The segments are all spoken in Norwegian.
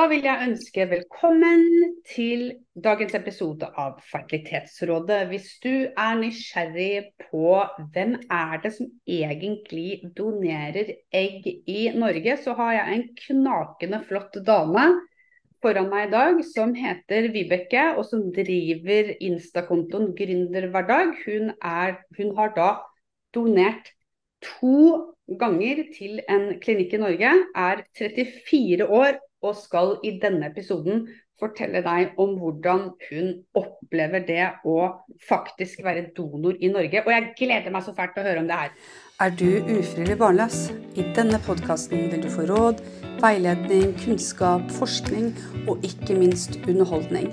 Da vil jeg ønske velkommen til dagens episode av Fertilitetsrådet. Hvis du er nysgjerrig på hvem er det som egentlig donerer egg i Norge, så har jeg en knakende flott dame foran meg i dag som heter Vibeke, og som driver Insta-kontoen Gründerhverdag. Hun, hun har da donert to ganger til en klinikk i Norge, er 34 år og skal i denne episoden fortelle deg om hvordan hun opplever det å faktisk være donor i Norge. Og jeg gleder meg så fælt til å høre om det her. Er du ufrivillig barnløs? I denne podkasten vil du få råd, veiledning, kunnskap, forskning og ikke minst underholdning.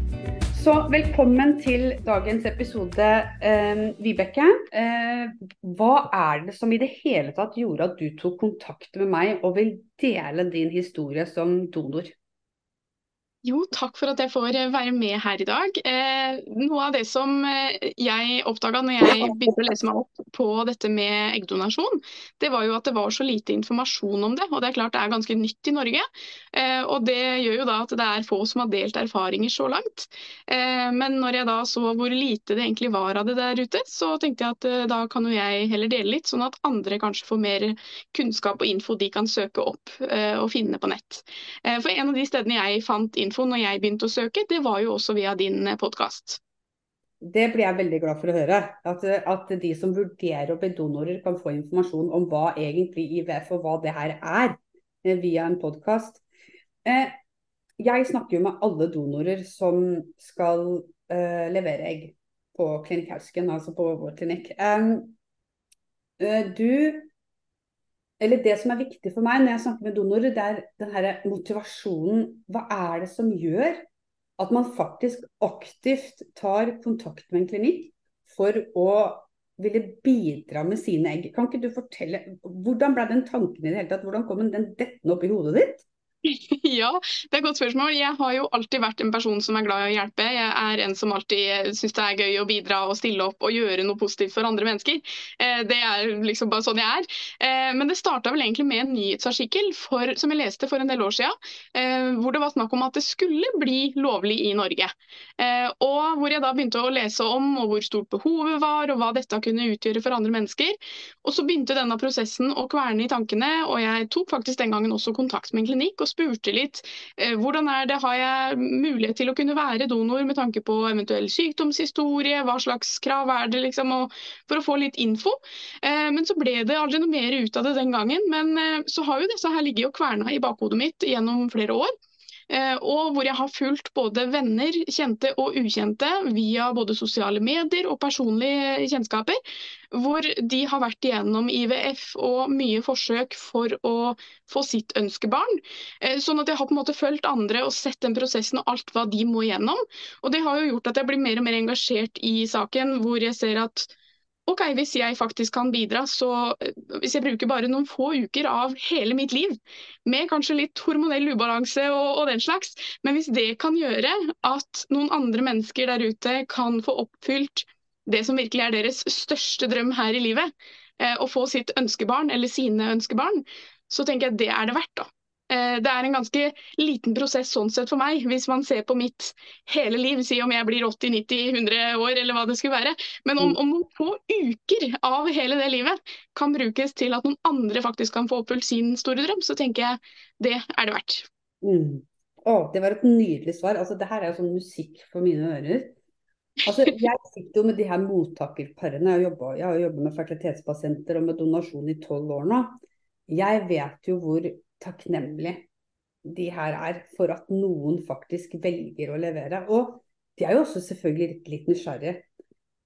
Så velkommen til dagens episode, eh, Vibeke. Eh, hva er det som i det hele tatt gjorde at du tok kontakt med meg og vil dele din historie som donor? Jo, takk for at jeg får eh, være med her i dag. Eh, noe av det som eh, jeg oppdaga når jeg begynte å lese meg opp på dette med eggdonasjon, det var jo at det var så lite informasjon om det. Og det er klart det er ganske nytt i Norge. Eh, og det gjør jo da at det er få som har delt erfaringer så langt. Eh, men når jeg da så hvor lite det egentlig var av det der ute, så tenkte jeg at eh, da kan jo jeg heller dele litt, sånn at andre kanskje får mer kunnskap og info de kan søke opp og finne på nett. For en av de stedene jeg fant info info når jeg begynte å søke, det var jo også via din eh, podkast. Det blir jeg veldig glad for å høre. At, at, de som vurderer å bli donorer, kan få informasjon om hva egentlig IVF og hva det her er, eh, via en podkast. Eh, jeg snakker jo med alle donorer som skal levere egg på Klinikk Hausken, altså på vår klinikk. Du eller det som er viktig for meg når jeg snakker med donorer, det er den her motivasjonen. Hva er det som gjør at man faktisk aktivt tar kontakt med en klinikk for å ville bidra med sine egg? Kan ikke du fortelle, Hvordan ble den tanken i det hele tatt? Hvordan kom den dettende opp i hodet ditt? Ja, det er et godt spørsmål. Jeg har jo alltid vært en person som er glad i å hjelpe. Jeg er en som alltid syns det er gøy å bidra og stille opp og gjøre noe positivt for andre mennesker. Eh, det er liksom bare sånn jeg er. Eh, men det starta vel egentlig med en nyhetsartikkel for, som jeg leste for en del år siden, eh, hvor det var snakk om at det skulle bli lovlig i Norge. Og hvor jeg da begynte å lese om og hvor stort behovet var, og hva dette kunne utgjøre for andre mennesker. Og så begynte denne prosessen å kverne i tankene, og jeg tok faktisk den gangen også kontakt med en klinikk. og spurte litt eh, hvordan er det, har jeg mulighet til å kunne være donor med tanke på eventuell sykdomshistorie, hva slags krav er det, liksom, for å få litt info. Eh, men så ble det aldri noe mer ut av det den gangen. Men eh, så har jo disse her ligget og kverna i bakhodet mitt gjennom flere år. Eh, og hvor jeg har fulgt både venner, kjente og ukjente via både sosiale medier og personlige kjennskaper. Hvor de har vært igjennom IVF og mye forsøk for å få sitt ønskebarn. Eh, sånn at jeg har på en måte fulgt andre og sett den prosessen og alt hva de må igjennom. Og det har jo gjort at jeg blir mer og mer engasjert i saken, hvor jeg ser at OK, hvis jeg faktisk kan bidra, så eh, hvis jeg bruker bare noen få uker av hele mitt liv, med kanskje litt hormonell ubalanse og, og, den slags, men hvis det kan gjøre at noen andre mennesker der ute kan få oppfylt det som virkelig er deres største drøm her i livet, eh, å få sitt ønskebarn eller sine ønskebarn, så tenker jeg det er det verdt. da. Eh, det er en ganske liten prosess sånn sett for meg, hvis man ser på mitt hele liv. Si om jeg blir 80-90-100 år eller hva det skulle være. Men om, om noen få uker av hele det livet kan brukes til at noen andre faktisk kan få oppfylt sin store drøm, så tenker jeg det er det verdt. Mm. Å, det var et nydelig svar. Altså, det her er jo sånn musikk for mine ører. Altså, jeg sitter jo med de her mottakerparene. Jeg har jobbet med fertilitetspasienter og med donasjon i tolv år nå. Jeg vet jo hvor takknemlig de her er for at noen faktisk velger å levere. Og de er jo også selvfølgelig litt, nysgjerrige.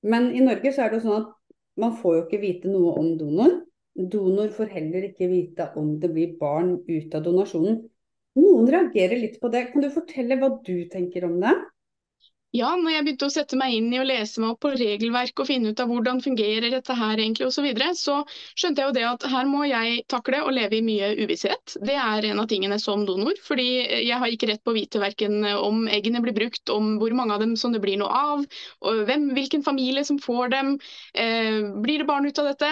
Men i Norge så er det jo sånn at man får jo ikke vite noe om donor. Donor får heller ikke vite om det blir barn ut av donasjonen. noen reagerer litt på det. Kan du fortelle hva du tenker om det? Ja, når jeg begynte å sette meg inn i å lese meg opp på regelverk og finne ut av hvordan fungerer dette her egentlig osv., så, så skjønte jeg jo det at her må jeg takle å leve i mye uvisshet. Det er en av tingene som donor. Fordi jeg har ikke rett på å vite verken om eggene blir brukt, om hvor mange av dem som det blir noe av, hvem, hvilken familie som får dem. Eh, blir det barn ut av dette?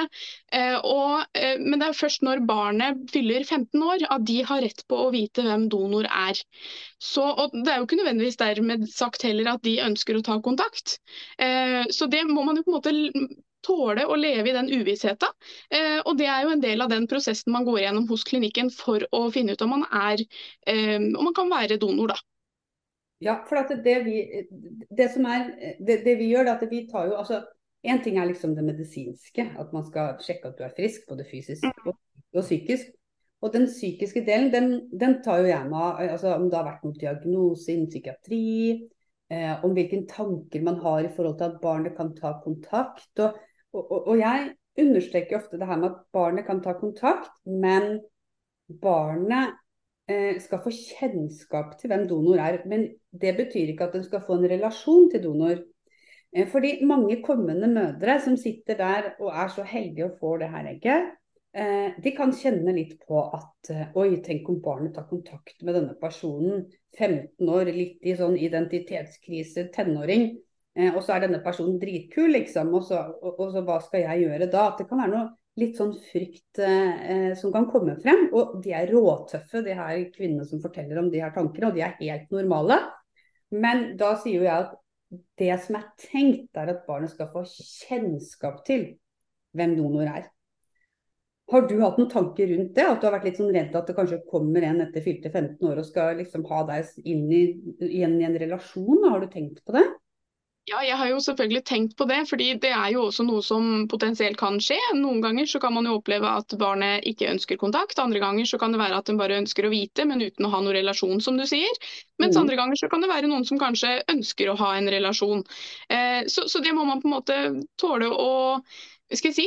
Eh, og, eh, men det er først når barnet fyller 15 år at de har rett på å vite hvem donor er. Så, det er jo ikke nødvendigvis dermed sagt heller at de ønsker å ta kontakt. Eh, så det må man jo på en måte tåle å leve i den uvissheten. Eh, og det er jo en del av den prosessen man går gjennom hos klinikken for å finne ut om man, er, om man kan være donor, da. Ja, for det vi, det, er, det, det, vi gjør, er at vi tar jo altså Én ting er liksom det medisinske, at man skal sjekke at du er frisk, både fysisk mm. og, og psykisk. Og den psykiske delen, den, den tar jo jeg med altså om det har vært noen diagnose innen psykiatri, eh, om hvilke tanker man har i forhold til at barnet kan ta kontakt. Og, og, og, jeg understreker ofte det her med at barnet kan ta kontakt, men barnet eh, skal få kjennskap til hvem donor er. Men det betyr ikke at den skal få en relasjon til donor. Eh, fordi mange kommende mødre som sitter der og er så heldige å få det her egget, Eh, de kan kjenne litt på at eh, oi, tenk om barnet tar kontakt med denne personen. 15 år, litt i sånn identitetskrise, tenåring. Og så er denne personen dritkul, liksom. Og så, og, og så hva skal jeg gjøre da? At det kan være noe litt sånn frykt eh, som kan komme frem. Og de er råtøffe, de her kvinnene som forteller om de her tankene. Og de er helt normale. Men da sier jo jeg at det som er tenkt, er at barnet skal få kjennskap til hvem donor er. Har du hatt noen tanker rundt det? At du har vært litt sånn redd at det kanskje kommer en etter fylte 15 år og skal liksom ha deg inn i, igjen i en relasjon? Har du tenkt på det? Ja, jeg har jo selvfølgelig tenkt på det, fordi det er jo også noe som potensielt kan skje. Noen ganger så kan man jo oppleve at barnet ikke ønsker kontakt, andre ganger så kan det være at den bare ønsker å vite, men uten å ha noen relasjon, som du sier. Mens mm. andre ganger så kan det være noen som kanskje ønsker å ha en relasjon. Eh, så, så, det må man på en måte tåle å skal jeg si,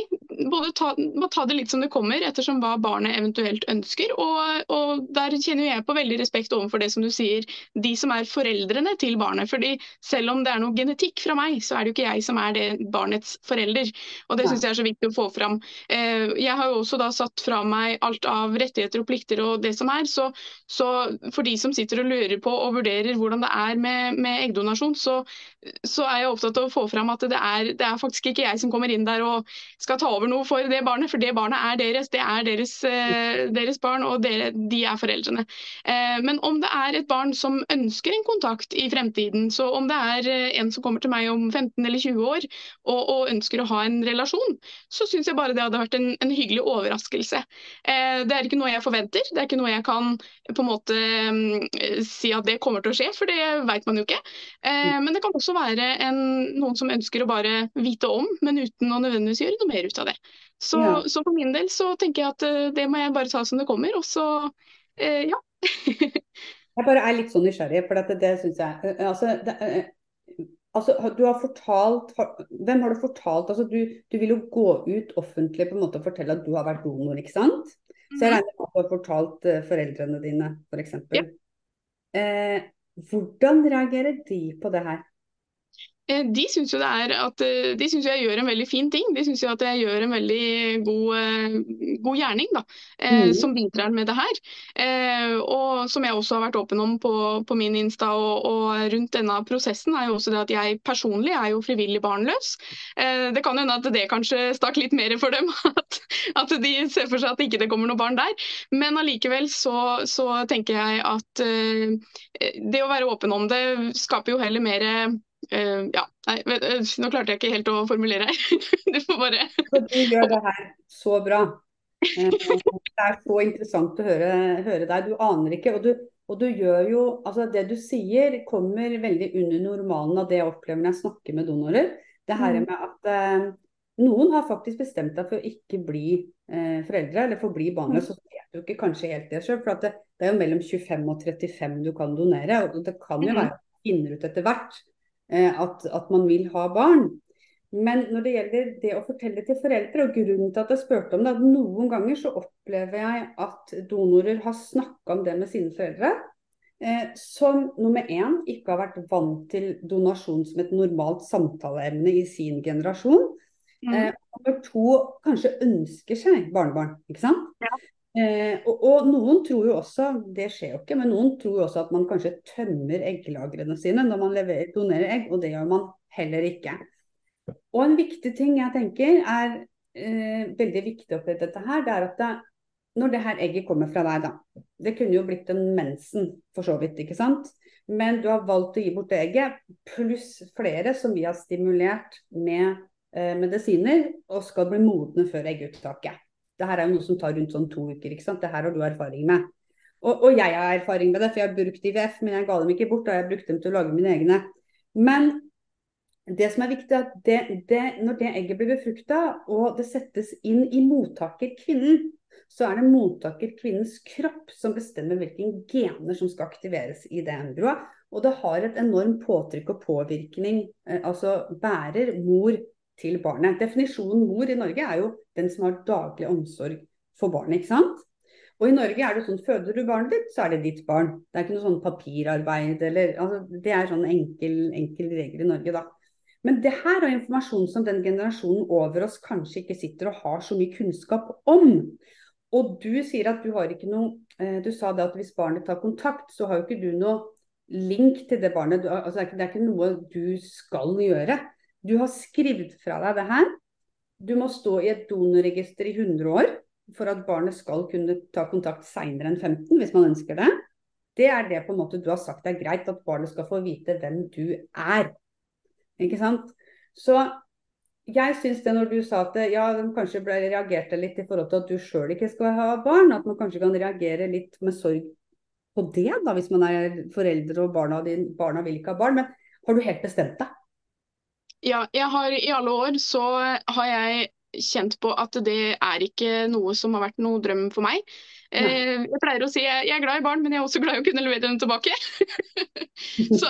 både ta, må ta det litt som det kommer, ettersom hva barnet eventuelt ønsker. Og, og, der kjenner jeg på veldig respekt overfor det som du sier, de som er foreldrene til barnet. fordi selv om det er noe genetikk fra meg, så er det jo ikke jeg som er det barnets forelder. Og det syns jeg er så viktig å få fram. Eh, jeg har jo også da satt fra meg alt av rettigheter og plikter og det som er. Så, så for de som sitter og lurer på og vurderer hvordan det er med, med eggdonasjon, så, så, er jeg opptatt av å få fram at det er, det er faktisk ikke jeg som kommer inn der og skal ta over noe for det barnet, for det barnet er deres. Det er deres, eh, deres barn, og dere, de er foreldrene. Eh, men om det er et barn som ønsker en kontakt i fremtiden, så om det er eh, en som kommer til meg om 15 eller 20 år og, og ønsker å ha en relasjon, så syns jeg bare det hadde vært en, en, hyggelig overraskelse. Det er ikke noe jeg forventer, det er ikke noe jeg kan på en måte mm, si at det kommer til å skje, for det vet man jo ikke. Men det kan også være en, noen som ønsker å bare vite om, men uten å nødvendigvis gjøre noe mer ut av det. Så, ja. så for min del så tenker jeg at uh, det må jeg bare ta som det kommer, og så eh, ja. jeg bare er litt sånn nysgjerrig, for det, det syns jeg uh, altså, det, altså, du har fortalt Hvem har du fortalt altså, du, du, vil jo gå ut offentlig på en måte og fortelle at du har vært donor, ikke sant? Så jeg mhm. regner med at du har fortalt foreldrene dine, f.eks. Ja. Eh, hvordan reagerer de på det her? Eh, de syns jo, jo, de synes jeg gjør en veldig fin ting. De syns at jeg gjør en veldig god, eh, god gjerning da, mm. som bidrar med det her. Og som jeg også har vært åpen om på, på min Insta og, og, rundt denne prosessen, er jo også det at jeg personlig er jo frivillig barnløs. Det kan hende at det kanskje stakk litt mer for dem, at, at de ser for seg at ikke det kommer noe barn der. Men allikevel så, så tenker jeg at det å være åpen om det skaper jo heller mer Uh, ja, nei, uh, nå klarte jeg ikke helt å formulere. du får bare Du gjør det her så bra. Uh, det er så interessant å høre, høre deg. Du aner ikke. Og du, og du, gjør jo Altså, det du sier kommer veldig under normalen av det jeg opplever når jeg snakker med donorer. Det her mm. med at noen har faktisk bestemt seg for å ikke bli foreldre, eller for å bli barnløs. Så vet du ikke kanskje helt det sjøl. For det, det, er jo mellom 25 og 35 du kan donere. Og det kan jo mm. være at du finner ut etter hvert Eh, at, at, man vil ha barn. Men når det gjelder det å fortelle til foreldre, og grunnen til at jeg spurte om det, at noen ganger så opplever jeg at donorer har snakka om det med sine foreldre, eh, som nummer én ikke har vært vant til donasjon som et normalt samtaleemne i sin generasjon. Mm. Eh, nummer to kanskje ønsker seg barnebarn, ikke sant. Ja. Eh, og, og, noen tror jo også, det skjer jo ikke, men noen tror jo også at man kanskje tømmer egglagrene sine når man leverer, donerer egg, og det gjør man heller ikke. Og en viktig ting jeg tenker er eh, veldig viktig oppi dette her, det er at det, når det her egget kommer fra deg, da. Det kunne jo blitt en mensen, for så vidt, ikke sant. Men du har valgt å gi bort det egget, pluss flere som vi har stimulert med eh, medisiner, og skal bli modne før egguttaket. Dette er jo noe som tar rundt sånn to uker, ikke sant. Det her har du erfaring med. Og, og, jeg har erfaring med det, for jeg har brukt IVF, men jeg ga dem ikke bort. Og jeg har brukt dem til å lage mine egne. Men det som er viktig, er at det, det, når det egget blir befrukta og det settes inn i mottakerkvinnen, så er det mottakerkvinnens kropp som bestemmer hvilke gener som skal aktiveres i det embryoet. Og det har et enormt påtrykk og påvirkning. Eh, altså bærer mor til barnet. Definisjonen mor i Norge er jo den som har daglig omsorg for barnet. ikke sant? Og i Norge er det sånn føder du barnet ditt, så er det ditt barn. Det er ikke noe sånn papirarbeid eller altså, Det er sånn enkel, enkel regel i Norge, da. Men det her er informasjon som den generasjonen over oss kanskje ikke sitter og har så mye kunnskap om. Og du sier at du har ikke noe eh, Du sa det at hvis barnet tar kontakt, så har jo ikke du noe link til det barnet. Altså det, er ikke, noe du skal gjøre. Du har skrevet fra deg det her. Du må stå i et donorregister i 100 år for at barnet skal kunne ta kontakt seinere enn 15, hvis man ønsker det. Det er det på en måte du har sagt er greit, at barnet skal få vite hvem du er. Ikke sant? Så jeg syns det når du sa at ja, de kanskje ble, reagerte litt i forhold til at du sjøl ikke skal ha barn, at man kanskje kan reagere litt med sorg på det, da, hvis man er foreldre og barna, din, barna vil ikke ha barn. Men har du helt bestemt deg? Ja, jeg har i alle år så har jeg kjent på at det er ikke noe som har vært noe drøm for meg. Eh, jeg pleier å si jeg, er glad i barn, men jeg er også glad i å kunne levere dem tilbake. så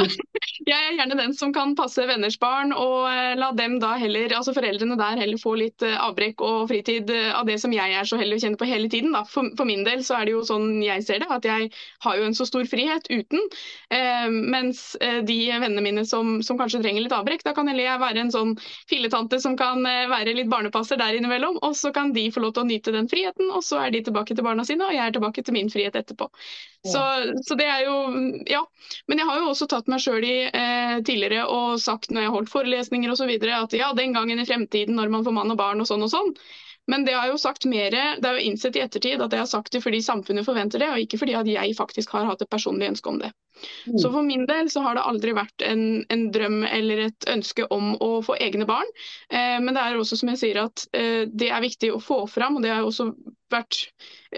jeg er gjerne den som kan passe venners barn, og eh, la dem da heller, altså foreldrene der heller få litt eh, avbrekk og fritid av det som jeg er så heldig å kjenne på hele tiden. Da. For, for, min del så er det jo sånn jeg ser det, at jeg har jo en så stor frihet uten. Eh, mens de vennene mine som, som, kanskje trenger litt avbrekk, da kan jeg være en sånn filletante som kan være litt barnepasser der innimellom, og så kan de få lov til å nyte den friheten, og så er de tilbake til barna sine og jeg er tilbake til min frihet etterpå. Ja. Så, så, det er jo Ja. Men jeg har jo også tatt meg sjøl i eh, tidligere og sagt når jeg har holdt forelesninger osv. at ja, den gangen i fremtiden når man får mann og barn og sånn og sånn. Men det har jo sagt mer, det er jo innsett i ettertid at jeg har sagt det fordi samfunnet forventer det, og ikke fordi at jeg faktisk har hatt et personlig ønske om det. Mm. Så for min del så har det aldri vært en, en, drøm eller et ønske om å få egne barn. Eh, men det er også som jeg sier at eh, det er viktig å få fram, og det har jeg også vært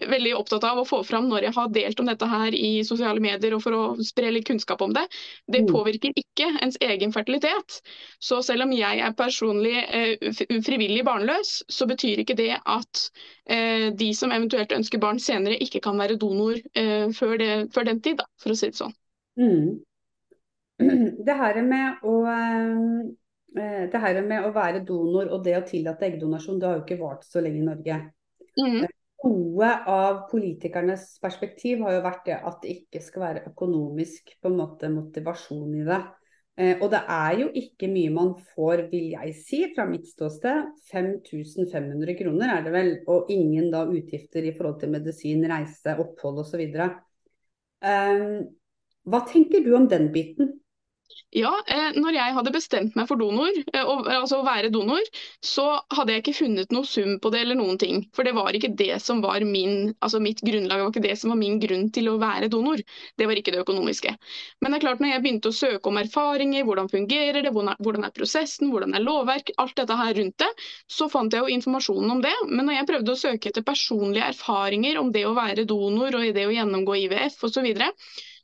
veldig opptatt av å få fram når jeg har delt om dette her i sosiale medier og for å spre litt kunnskap om det. Det mm. påvirker ikke ens egen fertilitet. Så selv om jeg er personlig eh, frivillig barnløs, så betyr ikke det at eh, de som eventuelt ønsker barn senere, ikke kan være donor eh, før, det, før, den tid, da, for å si det sånn. Mm. Det her med å eh, eh, det her med å være donor og det å tillate eggdonasjon, det har jo ikke vart så lenge i Norge. Mm. Noe av politikernes perspektiv har jo vært det at det ikke skal være økonomisk på en måte motivasjon i det. Eh, og det er jo ikke mye man får, vil jeg si, fra mitt ståsted. 5500 kroner er det vel, og ingen da utgifter i forhold til medisin, reise, opphold osv. Um, hva tenker du om den biten? Ja, eh, når jeg hadde bestemt meg for donor, eh, altså å være donor, så hadde jeg ikke funnet noe sum på det eller noen ting. For det var ikke det som var min, altså mitt grunnlag, det var ikke det som var min grunn til å være donor. Det var ikke det økonomiske. Men det er klart når jeg begynte å søke om erfaringer, hvordan fungerer det, hvordan er prosessen, hvordan er lovverk, alt dette her rundt det, så fant jeg jo informasjonen om det. Men når jeg prøvde å søke etter personlige erfaringer om det å være donor og det å gjennomgå IVF osv., så,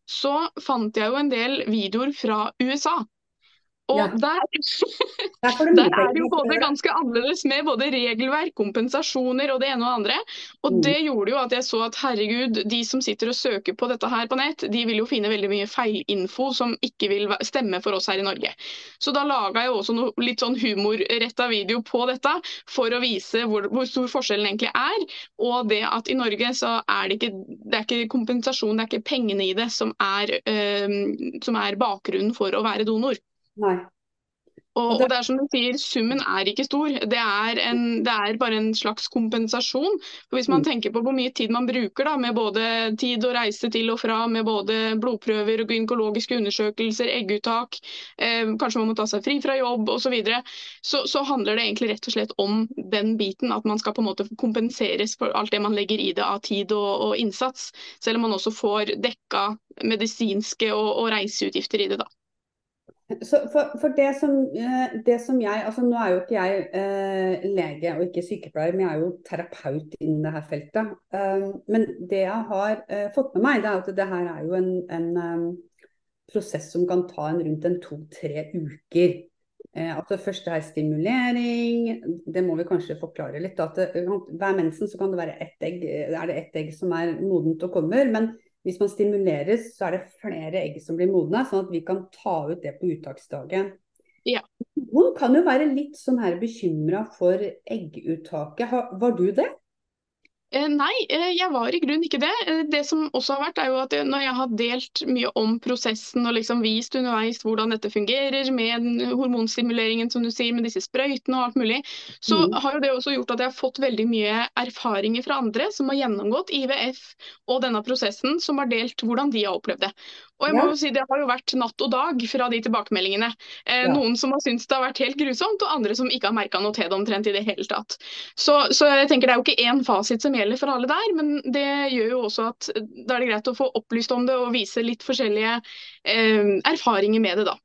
så fant jeg jo en del videoer fra USA. Og Ja. der, Der der er det jo både ganske annerledes med både regelverk, kompensasjoner og det ene og det andre. Og Mm. det gjorde jo at jeg så at herregud, de som sitter og søker på dette her på nett, de vil jo finne veldig mye feilinfo som ikke vil stemme for oss her i Norge. Så da laga jeg også noe litt sånn humorretta video på dette for å vise hvor, hvor stor forskjellen egentlig er. Og det at i Norge så er det ikke, det er ikke kompensasjon, det er ikke pengene i det som er, øh, som er bakgrunnen for å være donor. Nei. Og, Og det- er som du sier, summen er ikke stor. Det er, en, det er bare en slags kompensasjon. For Hvis man Mm. tenker på hvor mye tid man bruker da, med både tid å reise til og fra, med både blodprøver, og gynekologiske undersøkelser, egguttak, eh, kanskje man må ta seg fri fra jobb osv., så, videre, så så handler det egentlig rett og slett om den biten. At man skal på en måte kompenseres for alt det man legger i det av tid og, og innsats. Selv om man også får dekka medisinske og, og reiseutgifter i det. da. For, for det, som, eh, det som jeg altså Nå er jo ikke jeg eh, lege og ikke sykepleier, men jeg er jo terapeut innen det her feltet. Um, men det jeg har uh, fått med meg, det er at det her er jo en, en um, prosess som kan ta en rundt en to-tre uker. Eh, at det første er stimulering, det må vi kanskje forklare litt. At det, hver mensen så kan det være ett egg, er det ett egg som er modent og kommer. men hvis man stimuleres, så er det flere egg som blir modne, sånn at vi kan ta ut det på uttaksdagen. Ja. Noen kan jo være litt sånn her bekymra for egguttaket. Var du det? Eh, Nei, eh, jeg var i grunnen ikke det. Eh, Det som også har vært, er jo at når jeg har delt mye om prosessen og liksom vist underveis hvordan dette fungerer med hormonstimuleringen som du sier, med disse sprøytene og alt mulig, så mm. har jo det også gjort at jeg har fått veldig mye erfaringer fra andre som har gjennomgått IVF og denne prosessen, som har delt hvordan de har opplevd det. Og jeg må jo si Det har jo vært natt og dag fra de tilbakemeldingene. Eh, Ja. Noen som har syntes det har vært helt grusomt, og andre som ikke har merka noe til det omtrent i det hele tatt. Så, så jeg tenker det er jo ikke én fasit som gjelder for alle der, men det gjør jo også at eh, da er det greit å få opplyst om det og vise litt forskjellige eh, erfaringer med det, da.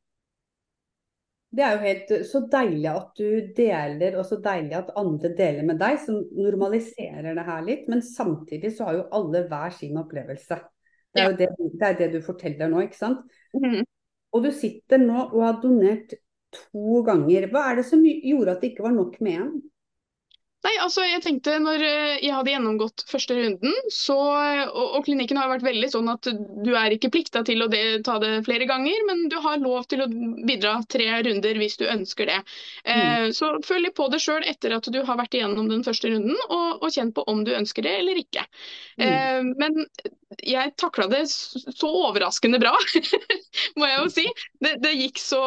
Det er jo helt så deilig at du deler, og så deilig at andre deler med deg, som normaliserer det her litt. Men samtidig så har jo alle hver sin opplevelse. Det er jo det, det, er det du forteller nå, ikke sant. Mm. Og du sitter nå og har donert to ganger. Hva er det som gjorde at det ikke var nok med én? Nei, altså jeg tenkte når eh, jeg hadde gjennomgått første runden, så, og, og klinikken har vært veldig sånn at du er ikke plikta til å de, ta det flere ganger, men du har lov til å bidra tre runder hvis du ønsker det. Eh, så følg litt på det sjøl etter at du har vært igjennom den første runden, og, og kjenn på om du ønsker det eller ikke. Eh, men jeg takla det så overraskende bra, må jeg jo si. Det, det gikk så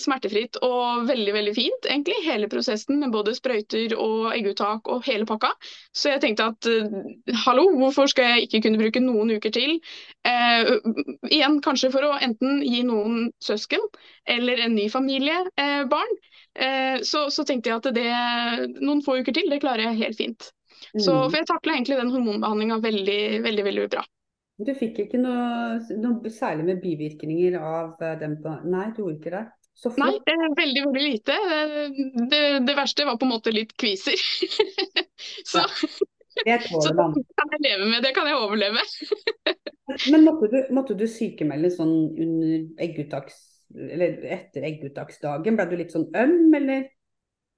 smertefritt og veldig, veldig fint, egentlig. Hele prosessen med både sprøyter og egguttak og hele pakka. Så jeg tenkte at eh, hallo, hvorfor skal jeg ikke kunne bruke noen uker til? Eh, igjen kanskje for å enten gi noen søsken eller en ny familie eh, barn. Eh, så, så tenkte jeg at det, noen få uker til, det klarer jeg helt fint. Så, Mm. for jeg takla egentlig den hormonbehandlinga veldig, veldig, veldig bra. Du fikk ikke noe, noe særlig med bivirkninger av eh, den på Nei, du gjorde ikke det. Så Nei, det er veldig, veldig lite. Det, det verste var på en måte litt kviser. så, Det så det kan jeg leve med, det kan jeg overleve. Men måtte du, måtte du sykemelde sånn under egguttaks... Eller etter egguttaksdagen? Ble du litt sånn øm, eller?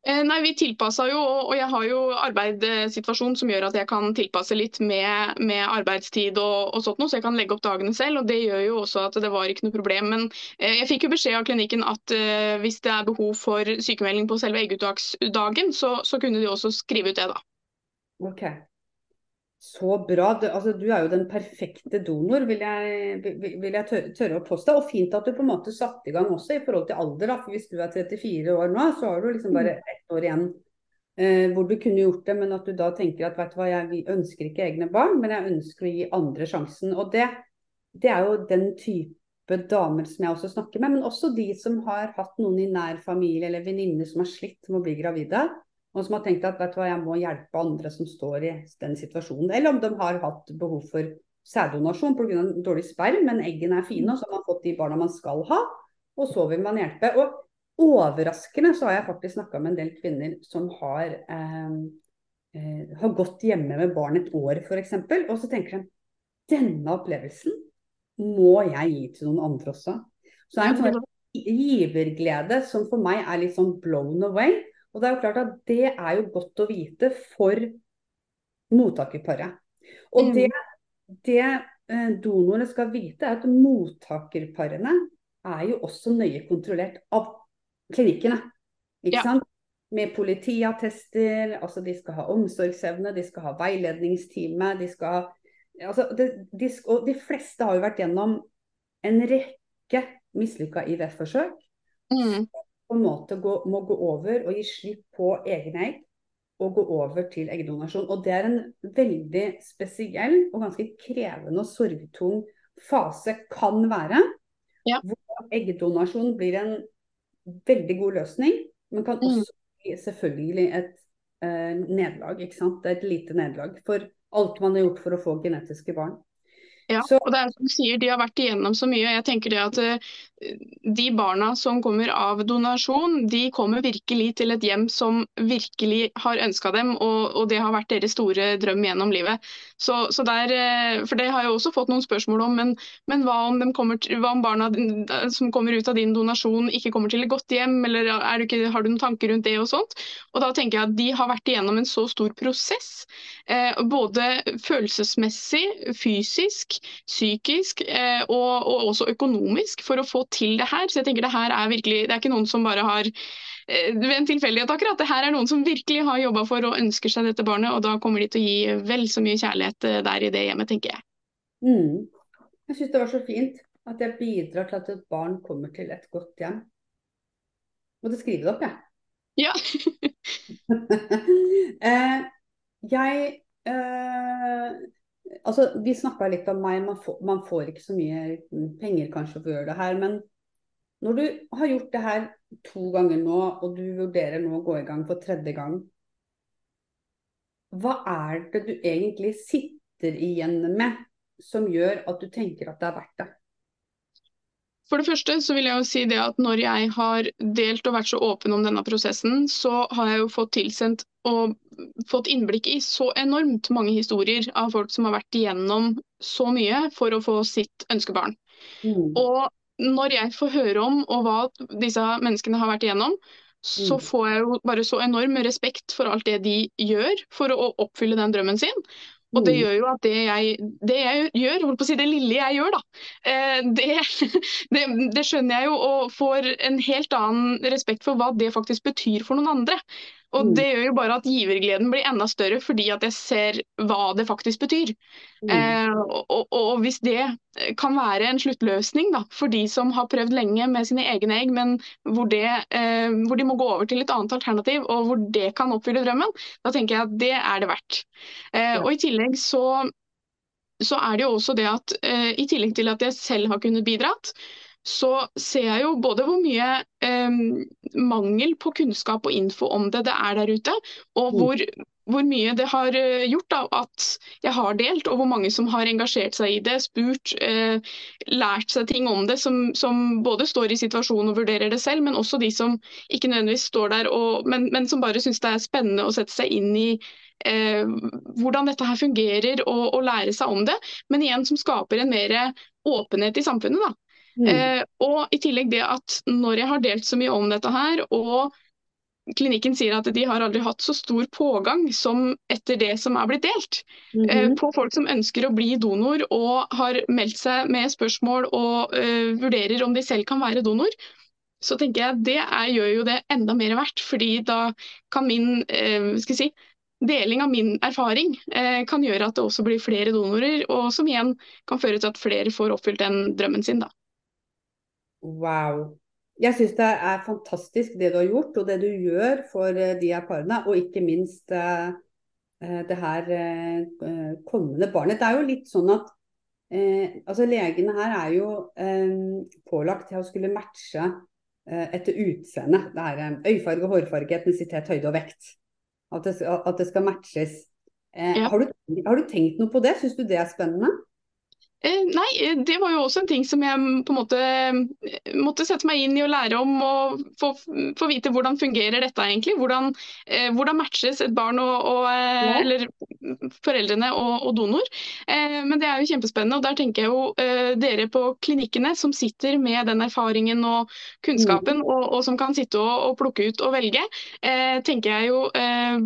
Eh, Nei, vi tilpassa jo, og jeg har jo arbeidssituasjon som gjør at jeg kan tilpasse litt med, med arbeidstid og, og sånt noe, så jeg kan legge opp dagene selv. og Det gjør jo også at det var ikke noe problem. Men eh, jeg fikk jo beskjed av klinikken at eh, hvis det er behov for sykemelding på selve egguttaksdagen, så, så kunne de også skrive ut det, da. Ok. Så bra. Du, altså, du er jo den perfekte donor, vil jeg, vil, jeg tørre, tørre å påstå. Og fint at du på en måte satte i gang også i forhold til alder. Da. For hvis du er 34 år nå, så har du liksom bare ett år igjen eh, hvor du kunne gjort det. Men at du da tenker at vet du hva, jeg ønsker ikke egne barn, men jeg ønsker å gi andre sjansen. Og det, det er jo den type damer som jeg også snakker med, men også de som har hatt noen i nær familie eller venninner som har slitt med å bli gravide. Og som har tenkt at vet du hva, jeg må hjelpe andre som står i den situasjonen. Eller om de har hatt behov for sæddonasjon pga. dårlig sperm, men eggene er fine, og så har man fått de barna man skal ha. Og så vil man hjelpe. Og overraskende så har jeg faktisk snakka med en del kvinner som har, eh, eh, har gått hjemme med barn et år f.eks. Og så tenker de denne opplevelsen må jeg gi til noen andre også. Så det er en sånn giverglede som for meg er litt sånn blown away. Og det er jo klart at det er jo godt å vite for mottakerparet. Og Mm. det, det eh, donorene skal vite, er at mottakerparene er jo også nøye kontrollert av klinikkene. Ikke Ja. sant? Med politiattester, altså de skal ha omsorgsevne, de skal ha veiledningstime, de skal ha altså de, de, Og de fleste har jo vært gjennom en rekke mislykka IVF-forsøk. Mm. På en måte gå, må gå over og gi slipp på egne egg og gå over til eggdonasjon. Og det er en veldig spesiell og ganske krevende og sorgtung fase kan være. Ja. Hvor eggdonasjon blir en veldig god løsning, men kan Mm. også bli selvfølgelig et eh, nederlag. er et lite nederlag for alt man har gjort for å få genetiske barn. Ja, Så- og det er som du sier, de har vært igjennom så mye. og Jeg tenker det at eh, De barna som kommer av donasjon, de kommer virkelig til et hjem som virkelig har ønska dem, og, og det har vært deres store drøm gjennom livet. Så, så der, eh, for Det har jeg også fått noen spørsmål om, men, men hva, om kommer hva om barna som kommer ut av din donasjon ikke kommer til et godt hjem, eller er du ikke, har du noen tanker rundt det og sånt? Og da tenker jeg at De har vært igjennom en så stor prosess, eh, både følelsesmessig, fysisk, psykisk eh, og, og også økonomisk for å få til det her. Så jeg tenker det her er virkelig, det er ikke noen som bare har eh, ved en tilfeldighet akkurat. Det her er noen som virkelig har jobba for og ønsker seg dette barnet, og da kommer de til å gi vel så mye kjærlighet eh, der i det hjemmet, tenker jeg. Mm. Jeg syns det var så fint at jeg bidrar til at et barn kommer til et godt hjem. Måtte skrive det opp, jeg. Ja. eh, jeg eh, Altså, vi snakka litt om meg, man får, man får ikke så mye penger kanskje for å gjøre det her. Men når du har gjort det her to ganger nå, og du vurderer nå å gå i gang for tredje gang, hva er det du egentlig sitter igjen med som gjør at du tenker at det er verdt det? For det første så vil jeg jo si det at når jeg har delt og vært så åpen om denne prosessen, så har jeg jo fått tilsendt og fått innblikk i så enormt mange historier av folk som har vært igjennom så mye for å få sitt ønskebarn. Mm. Og når jeg får høre om og hva disse menneskene har vært igjennom, så Mm. får jeg jo bare så enorm respekt for alt det de gjør for å oppfylle den drømmen sin. Og det Mm. gjør jo at det jeg, det jeg gjør, holdt på å si det lille jeg gjør, da, eh, det, det, det skjønner jeg jo og får en helt annen respekt for hva det faktisk betyr for noen andre. Og Mm. det gjør jo bare at givergleden blir enda større fordi at jeg ser hva det faktisk betyr. Mm. Eh, og, og, hvis det kan være en sluttløsning da, for de som har prøvd lenge med sine egne egg, men hvor, det, eh, hvor de må gå over til et annet alternativ, og hvor det kan oppfylle drømmen, da tenker jeg at det er det verdt. Eh, og i tillegg så, så er det jo også det at eh, i tillegg til at jeg selv har kunnet bidratt, så ser jeg jo både hvor mye eh, mangel på kunnskap og info om det det er der ute, og Mm. hvor, hvor mye det har eh, gjort da, at jeg har delt, og hvor mange som har engasjert seg i det, spurt, eh, lært seg ting om det, som, som både står i situasjonen og vurderer det selv, men også de som ikke nødvendigvis står der, og, men, men som bare syns det er spennende å sette seg inn i eh, hvordan dette her fungerer, og, og lære seg om det. Men igjen som skaper en mer åpenhet i samfunnet. da. Mm. Eh, og i tillegg det at når jeg har delt så mye om dette her, og klinikken sier at de har aldri hatt så stor pågang som etter det som er blitt delt, eh, Mhm. på folk som ønsker å bli donor og har meldt seg med spørsmål og eh, vurderer om de selv kan være donor, så tenker jeg det er, gjør jo det enda mer verdt. fordi da kan min eh, skal si, deling av min erfaring eh, kan gjøre at det også blir flere donorer, og som igjen kan føre til at flere får oppfylt den drømmen sin. da. Wow. Jeg syns det er fantastisk det du har gjort, og det du gjør for eh, de her parene. Og ikke minst eh, eh, det her eh, kommende barnet. Det er jo litt sånn at eh, altså legene her er jo pålagt til å skulle matche eh, etter utseende. Det er øyefarge, hårfarge, etnisitet, høyde og vekt. At det, at det skal matches. Ja. har, du, har du tenkt noe på det? Syns du det er spennende? Eh, nei, eh, det var jo også en ting som jeg mm, på en måte eh, måtte sette meg inn i og lære om. Og få, få vite hvordan fungerer dette egentlig. Hvordan, eh, hvordan matches et barn og, og ja. eller foreldrene og, og donor. Eh, men det er jo kjempespennende. Og der tenker jeg jo eh, dere på klinikkene som sitter med den erfaringen og kunnskapen, mm. og, og, som kan sitte og, og, plukke ut og velge, tenker jeg jo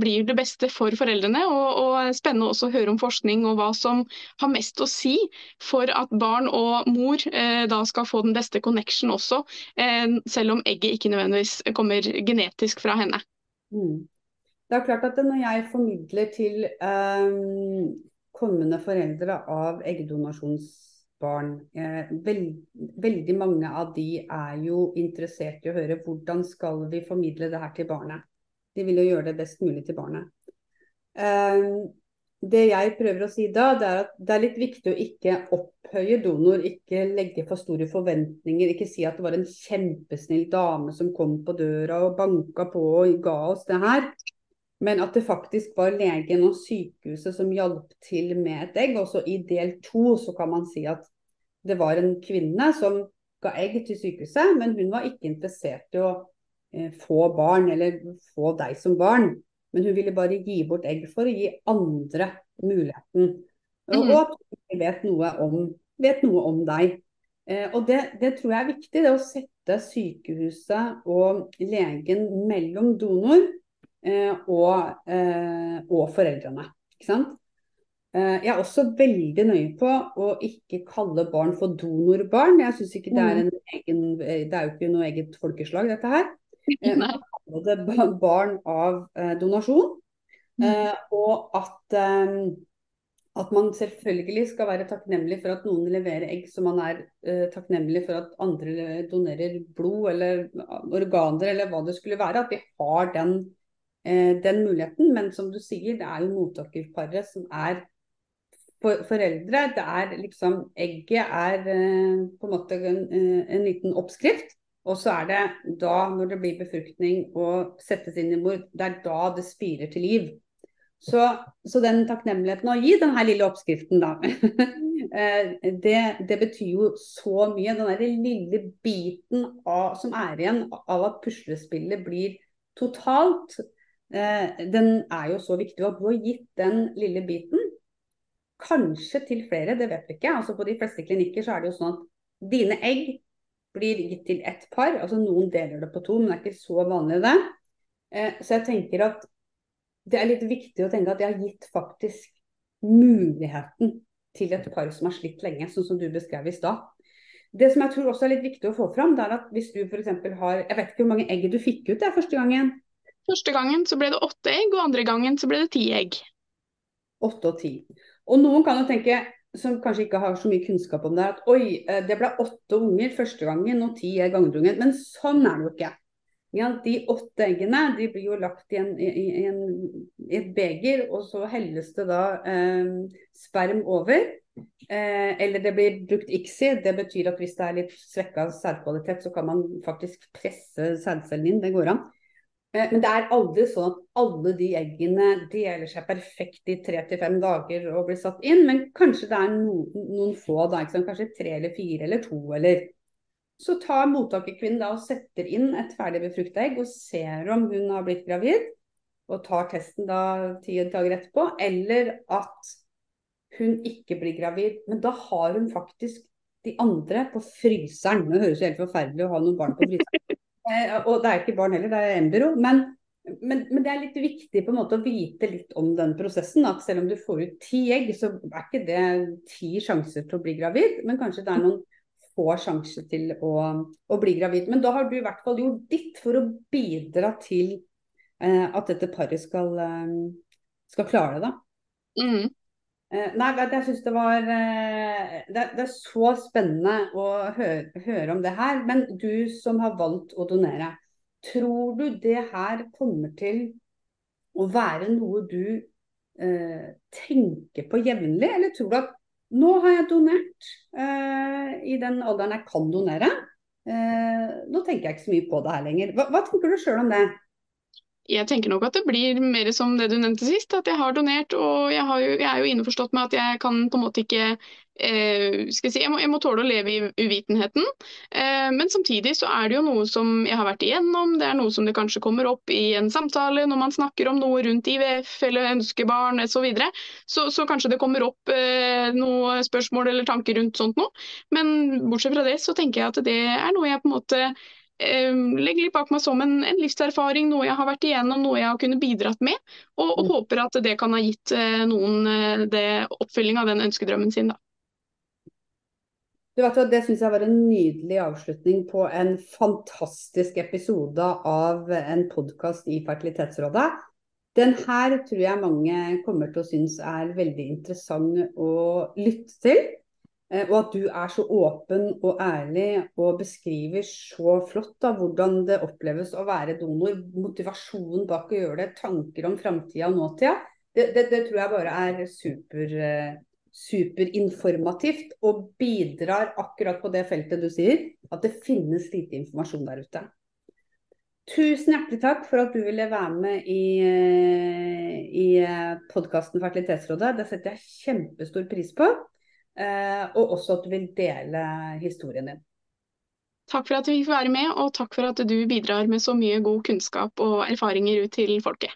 blir det beste for foreldrene. Og, og spennende også å høre om forskning og hva som har mest å si for at barn og mor eh, da skal få den beste connection også, eh, selv om egget ikke nødvendigvis kommer genetisk fra henne. Mm. Det er klart at Når jeg formidler til eh, kommende foreldre av eggdonasjonsbarn, eh, veld, veldig mange av de er jo interessert i å høre hvordan skal vi formidle det her til barnet. De vil jo gjøre det best mulig til barnet. Det jeg prøver å si da, det er at det er litt viktig å ikke opphøye donor, ikke legge for store forventninger. Ikke si at det var en kjempesnill dame som kom på døra og banka på og ga oss det her. Men at det faktisk var legen og sykehuset som hjalp til med et egg. Også i del to så kan man si at det var en kvinne som ga egg til sykehuset, men hun var ikke interessert i å eh, få barn eller få deg som barn. Men hun ville bare gi bort egg for å gi andre muligheten. Og, mm. at hun vet noe om, vet noe om deg. Eh, og det, det, tror jeg er viktig, det å sette sykehuset og legen mellom donor eh, og, eh, og, foreldrene. Ikke sant? Eh, jeg er også veldig nøye på å ikke kalle barn for donorbarn. Jeg synes ikke Det er mm. en egen, det er jo ikke noe eget folkeslag, dette her. Eh, det barn av eh, donasjon. Mm. Eh, og at, at, man selvfølgelig skal være takknemlig for at noen leverer egg, som man er takknemlig for at andre donerer blod eller organer eller hva det skulle være. At vi har den, den muligheten. Men som du sier, det er jo mottakerparet som er for foreldre. Det er liksom Egget er på en måte en, en liten oppskrift. Og så er det da, når det blir befruktning og settes inn i mor, det er da det spirer til liv. Så, så den takknemligheten å gi denne lille oppskriften, da, eh, det, det, betyr jo så mye. Den der lille biten av, som er igjen av at puslespillet blir totalt, eh, den er jo så viktig. Og du har gitt den lille biten, kanskje til flere, det vet vi ikke. Altså På de fleste klinikker så er det jo sånn at dine egg blir gitt til ett par. altså Noen deler det på to, men det er ikke så vanlig det. Eh, så jeg tenker at det er litt viktig å tenke at jeg har gitt faktisk muligheten til et par som har slitt lenge, sånn som du beskrev i stad. Det som jeg tror også er litt viktig å få fram, det er at hvis du f.eks. har Jeg vet ikke hvor mange egg du fikk ut der første gangen? Første gangen så ble det åtte egg, og andre gangen så ble det ti egg. Åtte og ti. Og noen kan jo tenke som kanskje ikke har så mye kunnskap om det, at oi, eh, det ble åtte unger første gangen og ti er gangen. Men sånn er det jo ikke. Ja, de åtte eggene de blir jo lagt i, en, i, en, i et beger, og så helles det da eh, sperm over. Eh, eller det blir brukt ICSI. Det betyr at hvis det er litt svekka sædkvalitet, så kan man faktisk presse sædcellen inn. Det går an. Eh, men det er aldri sånn at alle de eggene deler seg perfekt i tre til fem dager og blir satt inn. Men kanskje det er noen, noen få, da, kanskje tre eller fire eller to. eller Så tar mottakerkvinnen da og setter inn et ferdig befrukta egg og ser om hun har blitt gravid. Og tar testen da ti dager etterpå. Eller at hun ikke blir gravid. Men da har hun faktisk de andre på fryseren. Det høres helt forferdelig å ha noen barn på fryseren. Eh, og det er ikke barn heller, det er embryo. Men, men, men, det er litt viktig på en måte å vite litt om den prosessen. At selv om du får ut ti egg, så er ikke det ti sjanser til å bli gravid. Men kanskje det er noen få sjanser til å, å bli gravid. Men da har du i hvert fall gjort ditt for å bidra til eh, at dette paret skal, eh, skal klare det. da. Mm. Eh, nei, jeg synes det var eh, det, det, er så spennende å høre, høre, om det her. Men du som har valgt å donere, tror du det her kommer til å være noe du eh, tenker på jevnlig? Eller tror du at nå har jeg donert eh, i den alderen jeg kan donere. Eh, nå tenker jeg ikke så mye på det her lenger. Hva, hva tenker du sjøl om det? Jeg tenker nok at det blir mer som det du nevnte sist, at jeg har donert. Og jeg, jo, jeg er jo innforstått med at jeg kan på en måte ikke eh, skal jeg, si, jeg, må, jeg, må, tåle å leve i uvitenheten. Eh, men samtidig så er det jo noe som jeg har vært igjennom. Det er noe som det kanskje kommer opp i en samtale når man snakker om noe rundt IVF eller ønskebarn osv. Så, videre. så Så kanskje det kommer opp eh, noe spørsmål eller tanker rundt sånt noe. Men bortsett fra det så tenker jeg at det er noe jeg på en måte eh, legger litt bak meg som en, en, livserfaring, noe jeg har vært igjennom, noe jeg har kunnet bidratt med. Og, og mm. håper at det kan ha gitt eh, noen eh, det oppfylling av den ønskedrømmen sin. da. Du vet, Det syns jeg var en nydelig avslutning på en fantastisk episode av en podkast i Fertilitetsrådet. Den her tror jeg mange kommer til å synes er veldig interessant å lytte til. Eh, og at du er så åpen og ærlig og beskriver så flott da, hvordan det oppleves å være donor. Motivasjonen bak å gjøre det, tanker om framtida og nåtida. Det, det, det, tror jeg bare er super, eh, superinformativt og bidrar akkurat på det feltet du sier, at det finnes lite informasjon der ute. Tusen hjertelig takk for at du ville være med i, eh, i podkasten Fertilitetsrådet. Det setter jeg kjempestor pris på. Eh, og også at du vil dele historien din. Takk for at du fikk være med, og takk for at du bidrar med så mye god kunnskap og erfaringer ut til folket.